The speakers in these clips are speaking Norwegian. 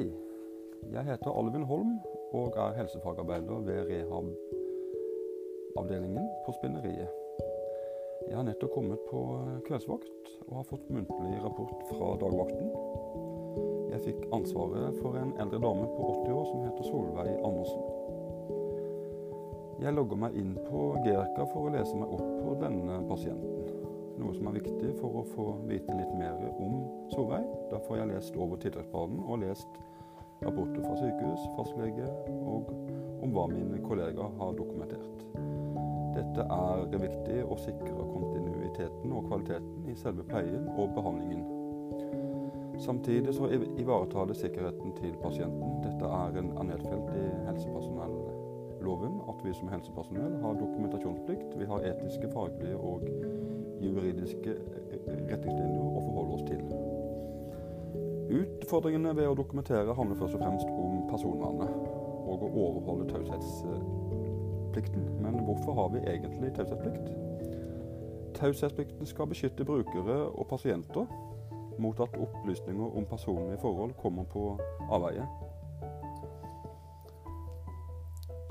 Hei, jeg heter Alvin Holm og er helsefagarbeider ved rehab-avdelingen på Spinneriet. Jeg har nettopp kommet på kveldsvakt og har fått muntlig rapport fra dagvakten. Jeg fikk ansvaret for en eldre dame på 80 år som heter Solveig Andersen. Jeg logger meg inn på GRK for å lese meg opp på denne pasienten. Noe som er viktig for å få vite litt mer om Solveig. Da får jeg lest over tiltaksplanen og lest rapporter fra sykehus, fastlege og om hva mine kollegaer har dokumentert. Dette er viktig å sikre kontinuiteten og kvaliteten i selve pleien og behandlingen. Samtidig så ivaretar det sikkerheten til pasienten. Dette er en nedfelt i helsepersonelloven at vi som helsepersonell har dokumentasjonsplikt. Vi har etiske, faglige og juridiske retningslinjer å forholde oss til. Utfordringene ved å dokumentere handler først og fremst om personvernet og å overholde taushetsplikten. Men hvorfor har vi egentlig taushetsplikt? Taushetsplikten skal beskytte brukere og pasienter mot at opplysninger om personlige forhold kommer på avveie.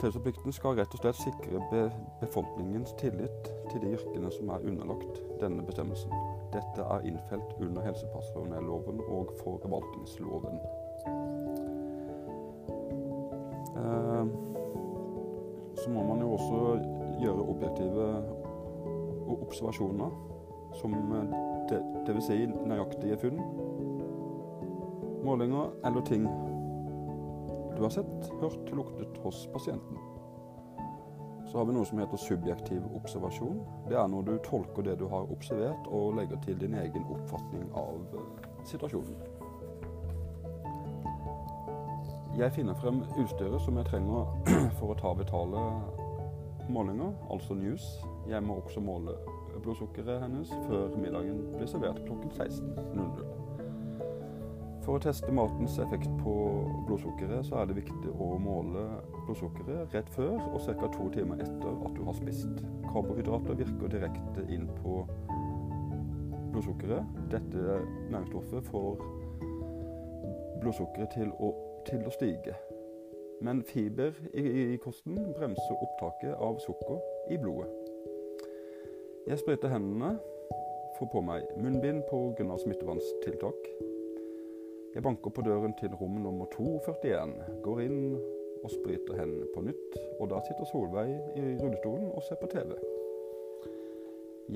Taushetsplikten skal rett og slett sikre befolkningens tillit til de yrkene som er underlagt denne bestemmelsen. Dette er innfelt under helsepersonelloven og forvaltningsloven. Eh, så må man jo også gjøre objektive observasjoner, som det vil si nøyaktige funn. Målinger eller ting du har sett, hørt, luktet hos pasienten. Så har vi noe som heter subjektiv observasjon. Det er når du tolker det du har observert, og legger til din egen oppfatning av situasjonen. Jeg finner frem utstyret som jeg trenger for å ta vitale målinger, altså news. Jeg må også måle blodsukkeret hennes før middagen blir servert klokken 16.00. For å teste matens effekt på blodsukkeret, så er det viktig å måle blodsukkeret rett før og ca. to timer etter at du har spist. Karbohydrater virker direkte inn på blodsukkeret. Dette næringsstoffet får blodsukkeret til å, til å stige. Men fiber i, i kosten bremser opptaket av sukker i blodet. Jeg sprøyter hendene, får på meg munnbind pga. smittevannstiltak. Jeg banker på døren til rom nummer 241, går inn og spriter hendene på nytt, og da sitter Solveig i rullestolen og ser på TV.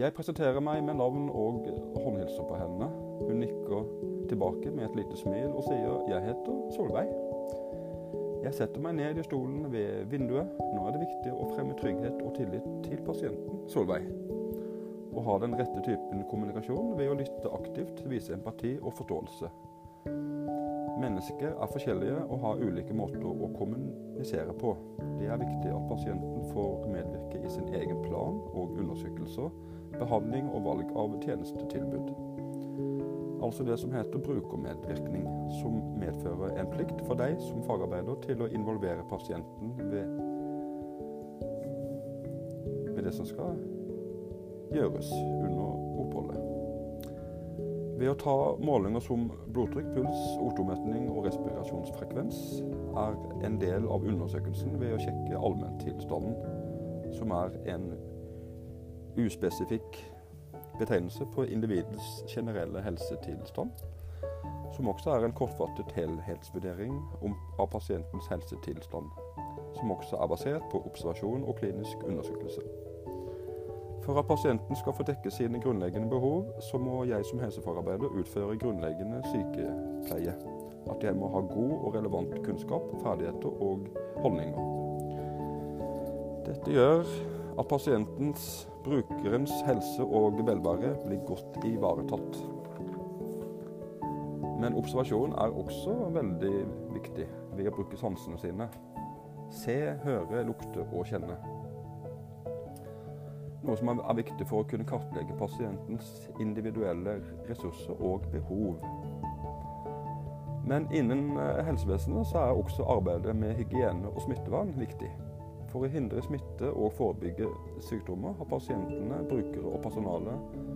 Jeg presenterer meg med navn og håndhilser på henne. Hun nikker tilbake med et lite smil og sier 'Jeg heter Solveig'. Jeg setter meg ned i stolen ved vinduet. Nå er det viktig å fremme trygghet og tillit til pasienten Solveig. Å ha den rette typen kommunikasjon ved å lytte aktivt, vise empati og forståelse. Mennesker er forskjellige og har ulike måter å kommunisere på. Det er viktig at pasienten får medvirke i sin egen plan og undersøkelser, behandling og valg av tjenestetilbud. Altså det som heter brukermedvirkning, som medfører en plikt for deg som fagarbeider til å involvere pasienten ved, ved det som skal gjøres under oppholdet. Ved å ta målinger som blodtrykk, puls, O2-metning og respirasjonsfrekvens er en del av undersøkelsen ved å sjekke allmenntilstanden, som er en uspesifikk betegnelse på individets generelle helsetilstand, som også er en kortfattet helhetsvurdering av pasientens helsetilstand, som også er basert på observasjon og klinisk undersøkelse. For at pasienten skal få dekket sine grunnleggende behov, så må jeg som helsefagarbeider utføre grunnleggende sykepleie. At jeg må ha god og relevant kunnskap, ferdigheter og holdninger. Dette gjør at pasientens, brukerens helse og velvære blir godt ivaretatt. Men observasjon er også veldig viktig ved å bruke sansene sine. Se, høre, lukte og kjenne. Noe som er viktig for å kunne kartlegge pasientens individuelle ressurser og behov. Men innen eh, helsevesenet så er også arbeidet med hygiene og smittevern viktig. For å hindre smitte og forebygge sykdommer har pasientene, brukere og personalet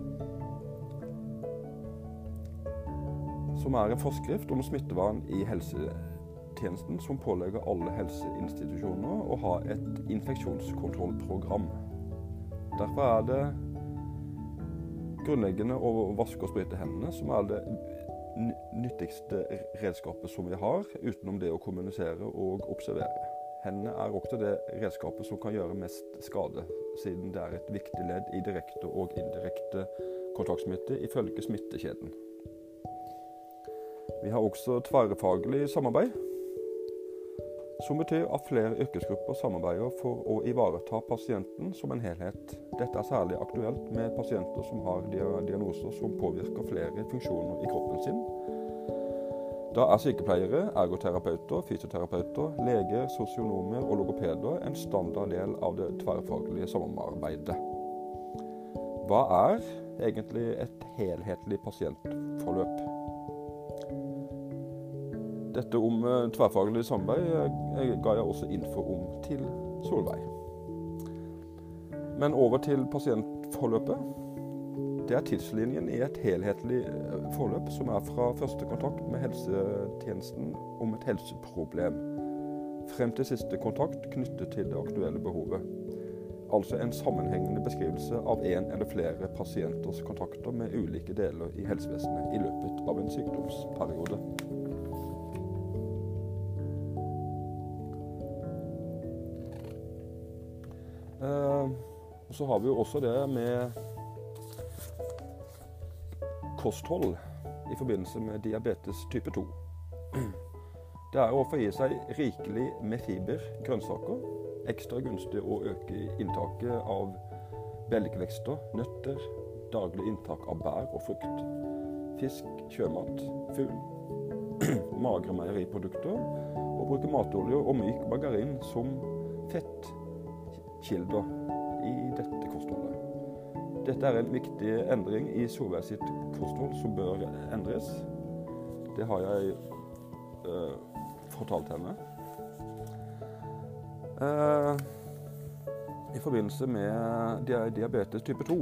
som er en forskrift om smittevern i helsetjenesten som pålegger alle helseinstitusjoner å ha et infeksjonskontrollprogram. Derfor er det grunnleggende å vaske og sprite hendene som er det nyttigste redskapet som vi har, utenom det å kommunisere og observere. Hendene er også det redskapet som kan gjøre mest skade, siden det er et viktig ledd i direkte og indirekte kontaktsmitte ifølge smittekjeden. Vi har også tverrfaglig samarbeid, som betyr at flere yrkesgrupper samarbeider for å ivareta pasienten som en helhet. Dette er særlig aktuelt med pasienter som har diagnoser som påvirker flere funksjoner i kroppen sin. Da er sykepleiere, ergoterapeuter, fysioterapeuter, leger, sosionomer og logopeder en standard del av det tverrfaglige samarbeidet. Hva er egentlig et helhetlig pasientforløp? Dette om uh, tverrfaglig samarbeid ga jeg også info om til Solveig. Men over til pasientforløpet. Det er tidslinjen i et helhetlig eh, forløp som er fra første kontakt med helsetjenesten om et helseproblem, frem til siste kontakt knyttet til det aktuelle behovet. Altså en sammenhengende beskrivelse av en eller flere pasienters kontakter med ulike deler i helsevesenet i løpet av en sykdomsperiode. Og så har vi jo også det med kosthold i forbindelse med diabetes type 2. Det er å få i seg rikelig med fiber, grønnsaker. Ekstra gunstig å øke inntaket av belgvekster, nøtter, daglig inntak av bær og frukt. Fisk, sjømat, fugl, magre meieriprodukter. Og bruke matolje og myk margarin som fett kilder i dette kostholdet. Dette er en viktig endring i Solveig sitt kosthold som bør endres. Det har jeg eh, fortalt henne. Eh, I forbindelse med diabetes type 2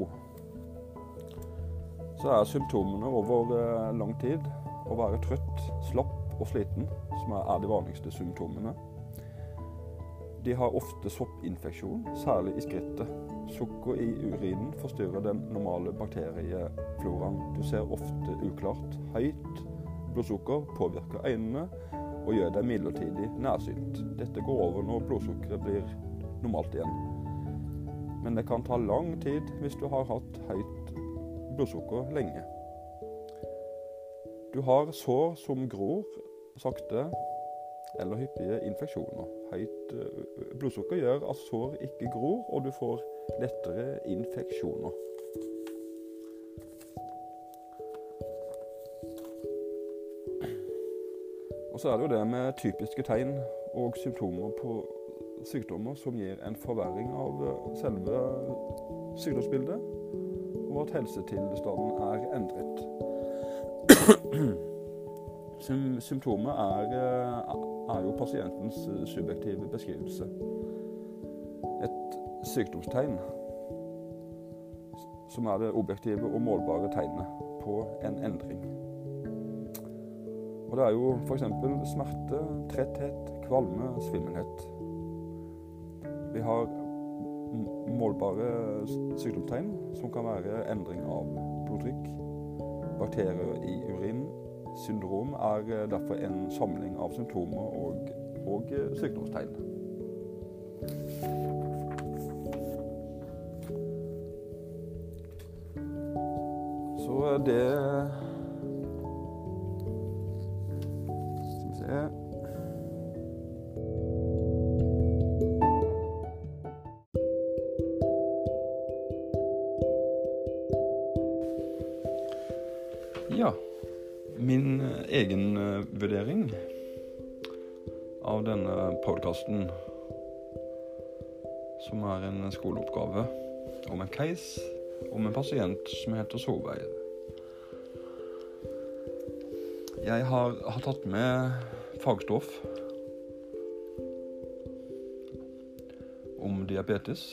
så er symptomene over uh, lang tid å være trøtt, slapp og sliten som er de vanligste symptomene. De har ofte soppinfeksjon, særlig i skrittet. Sukker i urinen forstyrrer den normale bakteriefloraen. Du ser ofte uklart. Høyt blodsukker påvirker øynene og gjør deg midlertidig nærsynt. Dette går over når blodsukkeret blir normalt igjen. Men det kan ta lang tid hvis du har hatt høyt blodsukker lenge. Du har sår som gror sakte eller hyppige infeksjoner. Høyt blodsukker gjør at sår ikke gror, og du får lettere infeksjoner. Og så er det jo det med typiske tegn og symptomer på sykdommer som gir en forverring av selve sykdomsbildet, og at helsetilstanden er endret. Symptomet er, eh, er, jo pasientens eh, subjektive beskrivelse. Et sykdomstegn som er det objektive og målbare tegnet på en endring. Og Det er jo f.eks. smerte, tretthet, kvalme, svimmelhet. Vi har målbare sykdomstegn som kan være endring av blodtrykk, bakterier i urinen, Syndrom er eh, derfor en samling av symptomer og, og eh, sykdomstegn. Så det vurdering av denne podkasten, som er en skoleoppgave om en case om en pasient som heter Solveig. Jeg har, har tatt med fagstoff om diabetes,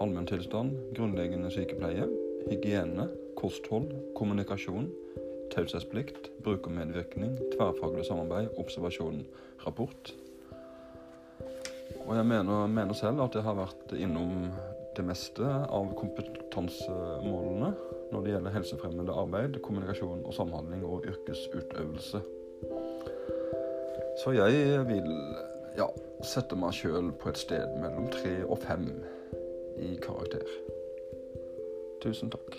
allmenntilstand, grunnleggende sykepleie, hygiene, kosthold, kommunikasjon, taushetsplikt, brukermedvirkning, tverrfaglig samarbeid, observasjon, rapport. Og jeg mener, mener selv at jeg har vært innom det meste av kompetansemålene når det gjelder helsefremmende arbeid, kommunikasjon og samhandling og yrkesutøvelse. Så jeg vil ja, sette meg sjøl på et sted mellom tre og fem i karakter. Tusen takk.